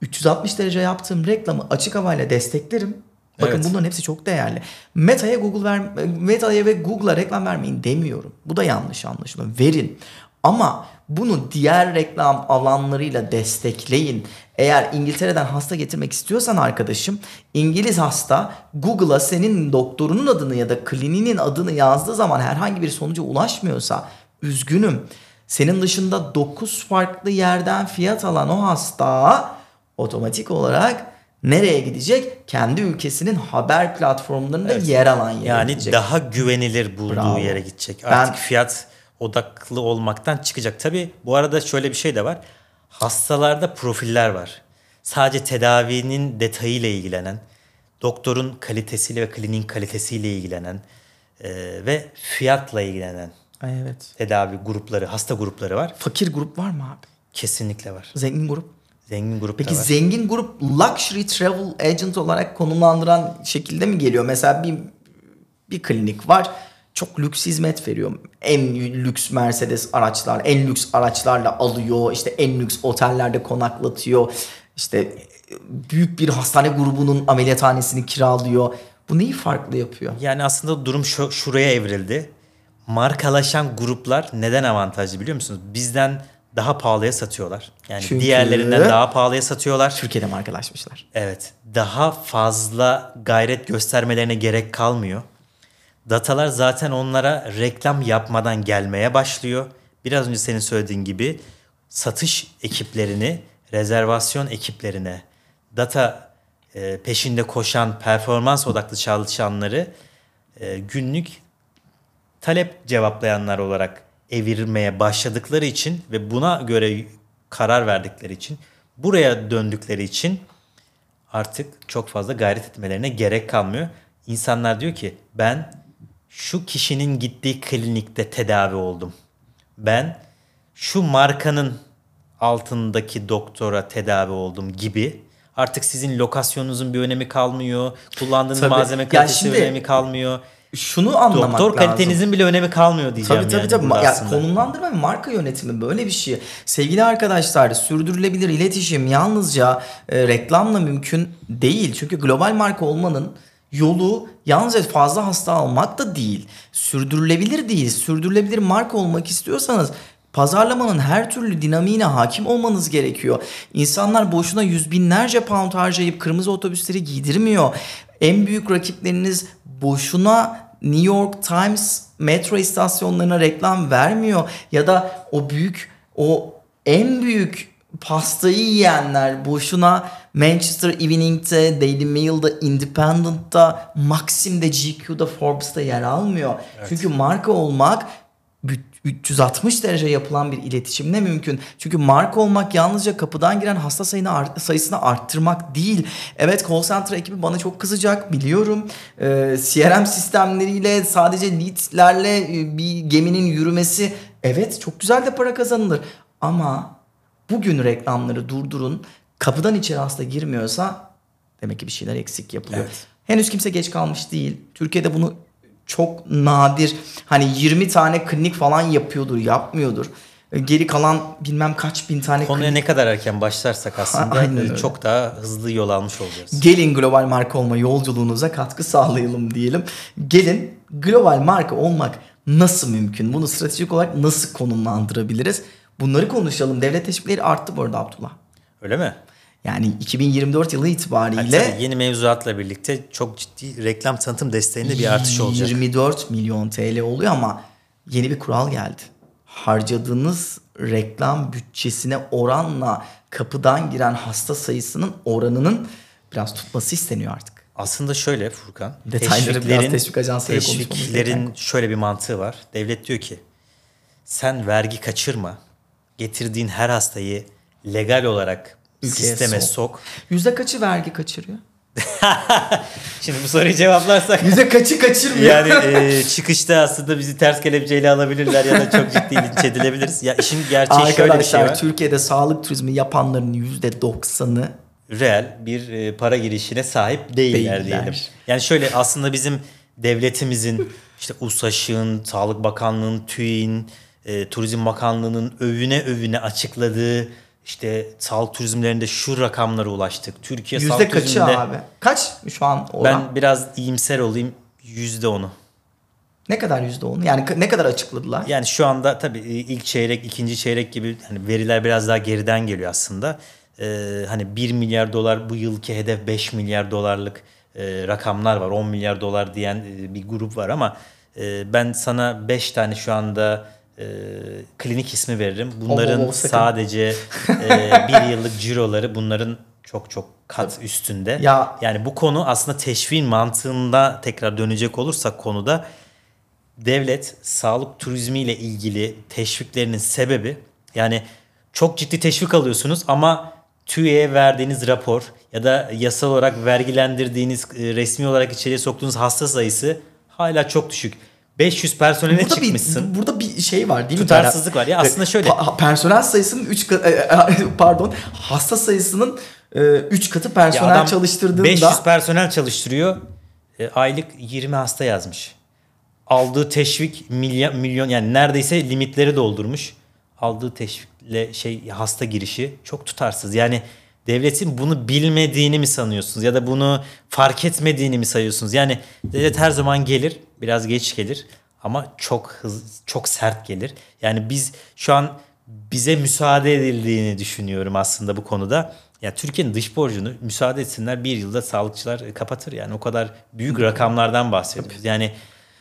360 derece yaptığım reklamı açık havayla desteklerim. Bakın Evet. bunların hepsi çok değerli. Meta'ya Google ver Meta'ya ve Google'a reklam vermeyin demiyorum. Bu da yanlış anlaşılma. Verin. Ama bunu diğer reklam alanlarıyla destekleyin. Eğer İngiltere'den hasta getirmek istiyorsan arkadaşım, İngiliz hasta Google'a senin doktorunun adını ya da kliniğinin adını yazdığı zaman herhangi bir sonuca ulaşmıyorsa üzgünüm. Senin dışında 9 farklı yerden fiyat alan o hasta otomatik olarak nereye gidecek? Kendi ülkesinin haber platformlarında yer alan yere Yani gidecek. daha güvenilir bulduğu Bravo. yere gidecek. Ben- Artık fiyat odaklı olmaktan çıkacak. Tabi bu arada şöyle bir şey de var. Hastalarda profiller var. Sadece tedavinin detayıyla ilgilenen, doktorun kalitesiyle ve kliniğin kalitesiyle ilgilenen e, ve fiyatla ilgilenen Ay evet. tedavi grupları, hasta grupları var. Fakir grup var mı abi? Kesinlikle var. Zengin grup. Zengin grup Peki var. zengin grup luxury travel agent olarak konumlandıran şekilde mi geliyor? Mesela bir bir klinik var. Çok lüks hizmet veriyor. En lüks Mercedes araçlar, en lüks araçlarla alıyor. İşte en lüks otellerde konaklatıyor. İşte büyük bir hastane grubunun ameliyathanesini kiralıyor. Bu neyi farklı yapıyor? Yani aslında durum şu, şuraya evrildi. Markalaşan gruplar neden avantajlı biliyor musunuz? Bizden daha pahalıya satıyorlar. Yani Çünkü- diğerlerinden daha pahalıya satıyorlar. Türkiye'de markalaşmışlar. Evet. Daha fazla gayret göstermelerine gerek kalmıyor. Datalar zaten onlara reklam yapmadan gelmeye başlıyor. Biraz önce senin söylediğin gibi satış ekiplerini, rezervasyon ekiplerine, data e, peşinde koşan performans odaklı çalışanları e, günlük talep cevaplayanlar olarak evirmeye başladıkları için ve buna göre karar verdikleri için buraya döndükleri için artık çok fazla gayret etmelerine gerek kalmıyor. İnsanlar diyor ki ben şu kişinin gittiği klinikte tedavi oldum. Ben şu markanın altındaki doktora tedavi oldum gibi. Artık sizin lokasyonunuzun bir önemi kalmıyor. Kullandığınız Tabii. malzeme kalitesi şimdi- önemi kalmıyor. Şunu anlamak Doktor lazım. kalitenizin bile önemi kalmıyor diyeceğim Tabii tabii yani tabii. burada Ya, konumlandırma ve marka yönetimi böyle bir şey. Sevgili arkadaşlar sürdürülebilir iletişim yalnızca e, reklamla mümkün değil. Çünkü global marka olmanın yolu yalnızca fazla hasta almak da değil. Sürdürülebilir değil. Sürdürülebilir marka olmak istiyorsanız pazarlamanın her türlü dinamiğine hakim olmanız gerekiyor. İnsanlar boşuna yüz binlerce pound harcayıp kırmızı otobüsleri giydirmiyor. En büyük rakipleriniz boşuna New York Times metro istasyonlarına reklam vermiyor ya da o büyük o en büyük pastayı yiyenler boşuna Manchester Evening'de, Daily Mail'da, Independent'ta, Maxim'de, GQ'da, Forbes'ta yer almıyor. Çünkü marka olmak 360 derece yapılan bir iletişimle mümkün. Çünkü marka olmak yalnızca kapıdan giren hasta sayını art, sayısını arttırmak değil. Evet call center ekibi bana çok kızacak biliyorum. Ee, CRM sistemleriyle sadece leadslerle e, bir geminin yürümesi evet çok güzel de para kazanılır. Ama bugün reklamları durdurun. Kapıdan içeri hasta girmiyorsa demek ki bir şeyler eksik yapılıyor. Evet. Henüz kimse geç kalmış değil. Türkiye'de bunu çok nadir hani 20 tane klinik falan yapıyordur, yapmıyordur. Geri kalan bilmem kaç bin tane Konuya klinik... ne kadar erken başlarsak aslında çok daha hızlı yol almış olacağız. Gelin global marka olma yolculuğunuza katkı sağlayalım diyelim. Gelin global marka olmak nasıl mümkün? Bunu stratejik olarak nasıl konumlandırabiliriz? Bunları konuşalım. Devlet teşvikleri arttı bu arada Abdullah. Öyle mi? Yani 2024 yılı itibariyle yani yeni mevzuatla birlikte çok ciddi reklam tanıtım desteğinde bir artış olacak. 24 milyon TL oluyor ama yeni bir kural geldi. Harcadığınız reklam bütçesine oranla kapıdan giren hasta sayısının oranının biraz tutması isteniyor artık. Aslında şöyle Furkan. Detayları biraz teşvik ajansıyla Teşviklerin şöyle bir mantığı var. Devlet diyor ki sen vergi kaçırma. Getirdiğin her hastayı legal olarak sisteme sok. sok. Yüzde kaçı vergi kaçırıyor? Şimdi bu soruyu cevaplarsak. Yüzde kaçı kaçırmıyor? Yani e, çıkışta aslında bizi ters kelepçeyle alabilirler ya da çok ciddi linç edilebiliriz. Ya işin gerçeği Arkadaşlar, şöyle bir şey var. Türkiye'de sağlık turizmi yapanların yüzde doksanı reel bir e, para girişine sahip değiller, değiller diyelim. Yani şöyle aslında bizim devletimizin işte USAŞ'ın, Sağlık Bakanlığı'nın, TÜİ'nin, e, Turizm Bakanlığı'nın övüne övüne açıkladığı işte sağlık turizmlerinde şu rakamlara ulaştık. Türkiye Yüzde sağlık kaçı turizminde... abi? Kaç şu an oran? Ben biraz iyimser olayım. Yüzde onu. Ne kadar yüzde onu? Yani ne kadar açıkladılar? Yani şu anda tabii ilk çeyrek, ikinci çeyrek gibi hani veriler biraz daha geriden geliyor aslında. Ee, hani 1 milyar dolar bu yılki hedef 5 milyar dolarlık e, rakamlar var. 10 milyar dolar diyen e, bir grup var ama e, ben sana 5 tane şu anda e, klinik ismi veririm. Bunların oh, oh, sadece e, bir yıllık ciroları bunların çok çok kat üstünde. Ya. Yani bu konu aslında teşviğin mantığında tekrar dönecek olursak konuda devlet sağlık turizmiyle ilgili teşviklerinin sebebi yani çok ciddi teşvik alıyorsunuz ama TÜİ'ye verdiğiniz rapor ya da yasal olarak vergilendirdiğiniz resmi olarak içeriye soktuğunuz hasta sayısı hala çok düşük. 500 personele burada çıkmışsın. Bir, burada bir şey var değil mi? Tutarsızlık var. Ya aslında şöyle. Pa- personel sayısının 3 katı e, e, pardon hasta sayısının 3 e, katı personel çalıştırdığında 500 personel çalıştırıyor. aylık 20 hasta yazmış. Aldığı teşvik milyon milyon yani neredeyse limitleri doldurmuş. Aldığı teşvikle şey hasta girişi çok tutarsız. Yani devletin bunu bilmediğini mi sanıyorsunuz ya da bunu fark etmediğini mi sayıyorsunuz? Yani devlet her zaman gelir, biraz geç gelir ama çok hız, çok sert gelir. Yani biz şu an bize müsaade edildiğini düşünüyorum aslında bu konuda. Ya Türkiye'nin dış borcunu müsaade etsinler bir yılda sağlıkçılar kapatır yani o kadar büyük rakamlardan bahsediyoruz. Yani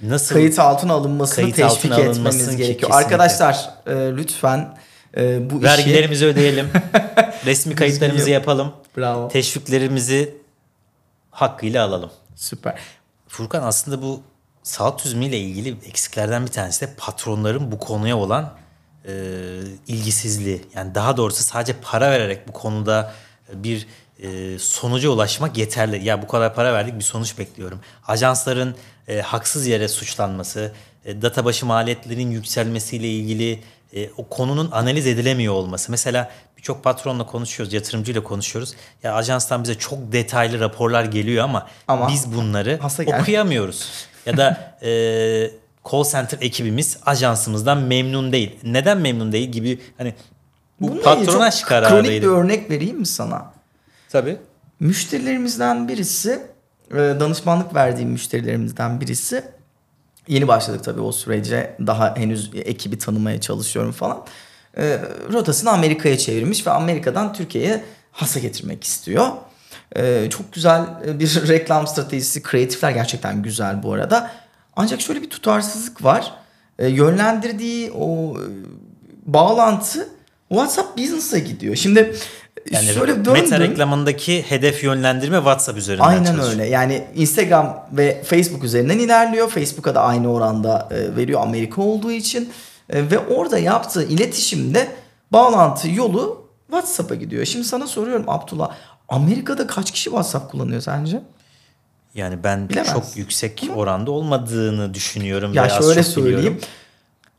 nasıl kayıt altına alınmasını kayıt teşvik altına etmemiz gerekiyor. Kesinlikle. Arkadaşlar e, lütfen e, bu vergilerimizi işi... ödeyelim. Resmi kayıtlarımızı yapalım. Bravo. Teşviklerimizi hakkıyla alalım. Süper. Furkan aslında bu sağlık turizmiyle ilgili eksiklerden bir tanesi de patronların bu konuya olan e, ilgisizliği. Yani daha doğrusu sadece para vererek bu konuda bir e, sonuca ulaşmak yeterli. Ya bu kadar para verdik bir sonuç bekliyorum. Ajansların e, haksız yere suçlanması, e, data başı maliyetlerin yükselmesiyle ilgili e, o konunun analiz edilemiyor olması. Mesela birçok patronla konuşuyoruz, yatırımcıyla konuşuyoruz. Ya ajanstan bize çok detaylı raporlar geliyor ama, ama biz bunları okuyamıyoruz. ya da e, call center ekibimiz ajansımızdan memnun değil. Neden memnun değil gibi hani bu, bu patronaj kararıydı. Kronik bir örnek vereyim mi sana? Tabii. Müşterilerimizden birisi, e, danışmanlık verdiğim müşterilerimizden birisi Yeni başladık tabii o sürece. Daha henüz ekibi tanımaya çalışıyorum falan. E, rotasını Amerika'ya çevirmiş ve Amerika'dan Türkiye'ye hasa getirmek istiyor. Ee, çok güzel bir reklam stratejisi. Kreatifler gerçekten güzel bu arada. Ancak şöyle bir tutarsızlık var. Ee, yönlendirdiği o e, bağlantı WhatsApp Business'a gidiyor. Şimdi Yani şöyle Meta reklamındaki hedef yönlendirme WhatsApp üzerinden Aynen çalışıyor. öyle. Yani Instagram ve Facebook üzerinden ilerliyor. Facebook'a da aynı oranda e, veriyor Amerika olduğu için. E, ve orada yaptığı iletişimde bağlantı yolu WhatsApp'a gidiyor. Şimdi sana soruyorum Abdullah. Amerika'da kaç kişi WhatsApp kullanıyor sence? Yani ben Bilemez. çok yüksek oranda olmadığını düşünüyorum. Ya şöyle çok biliyorum.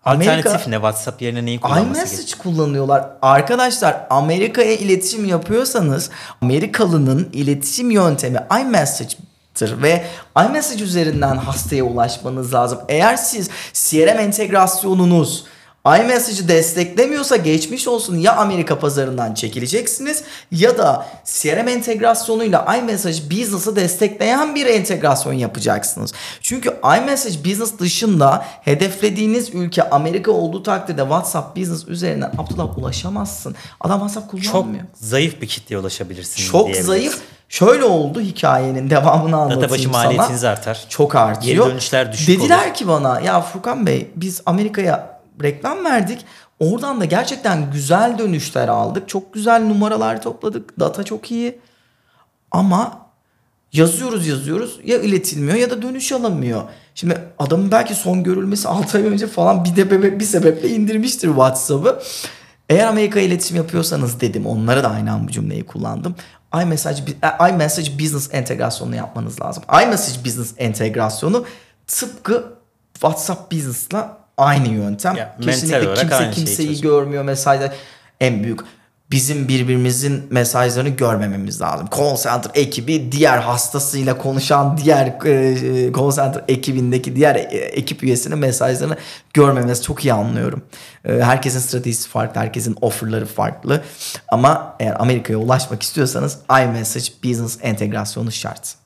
Söyleyeyim. Alternatif Amerika- ne? WhatsApp yerine neyi kullanması gerekiyor? iMessage kullanıyorlar. Arkadaşlar Amerika'ya iletişim yapıyorsanız Amerikalının iletişim yöntemi iMessage'tir ve iMessage üzerinden hastaya ulaşmanız lazım. Eğer siz CRM entegrasyonunuz iMessage'ı desteklemiyorsa geçmiş olsun ya Amerika pazarından çekileceksiniz ya da CRM entegrasyonuyla iMessage Business'ı destekleyen bir entegrasyon yapacaksınız. Çünkü iMessage Business dışında hedeflediğiniz ülke Amerika olduğu takdirde WhatsApp Business üzerinden Abdullah ulaşamazsın. Adam WhatsApp Çok kullanmıyor. zayıf bir kitleye ulaşabilirsiniz Çok zayıf. Şöyle oldu hikayenin devamını anlatayım Data başı sana. maliyetiniz artar. Çok artıyor. Geri dönüşler düşük Dediler olur. ki bana ya Furkan Bey biz Amerika'ya reklam verdik. Oradan da gerçekten güzel dönüşler aldık. Çok güzel numaralar topladık. Data çok iyi. Ama yazıyoruz yazıyoruz ya iletilmiyor ya da dönüş alamıyor. Şimdi adamın belki son görülmesi 6 ay önce falan bir de bir sebeple indirmiştir WhatsApp'ı. Eğer Amerika iletişim yapıyorsanız dedim onlara da aynı an bu cümleyi kullandım. iMessage, e, iMessage Business entegrasyonunu yapmanız lazım. iMessage Business entegrasyonu tıpkı WhatsApp Business'la aynı yöntem. Ya, Kesinlikle kimse kimseyi görmüyor mesajlar. En büyük bizim birbirimizin mesajlarını görmememiz lazım. Call center ekibi diğer hastasıyla konuşan diğer e, call center ekibindeki diğer e, ekip üyesinin mesajlarını görmemesi çok iyi anlıyorum. E, herkesin stratejisi farklı, herkesin offerları farklı. Ama eğer Amerika'ya ulaşmak istiyorsanız iMessage Business entegrasyonu şart.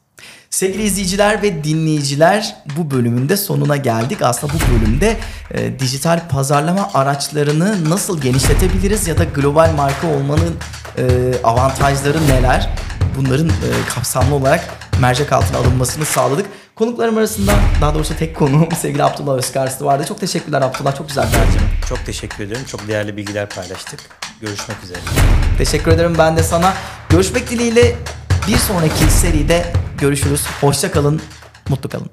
Sevgili izleyiciler ve dinleyiciler bu bölümün de sonuna geldik. Aslında bu bölümde e, dijital pazarlama araçlarını nasıl genişletebiliriz ya da global marka olmanın e, avantajları neler? Bunların e, kapsamlı olarak mercek altına alınmasını sağladık. Konuklarım arasında daha doğrusu tek konuğum sevgili Abdullah Özkarslı vardı. Çok teşekkürler Abdullah. Çok güzel bir harcama. Çok teşekkür ederim. Çok değerli bilgiler paylaştık. Görüşmek üzere. Teşekkür ederim ben de sana. Görüşmek dileğiyle bir sonraki seride görüşürüz. Hoşça kalın, mutlu kalın.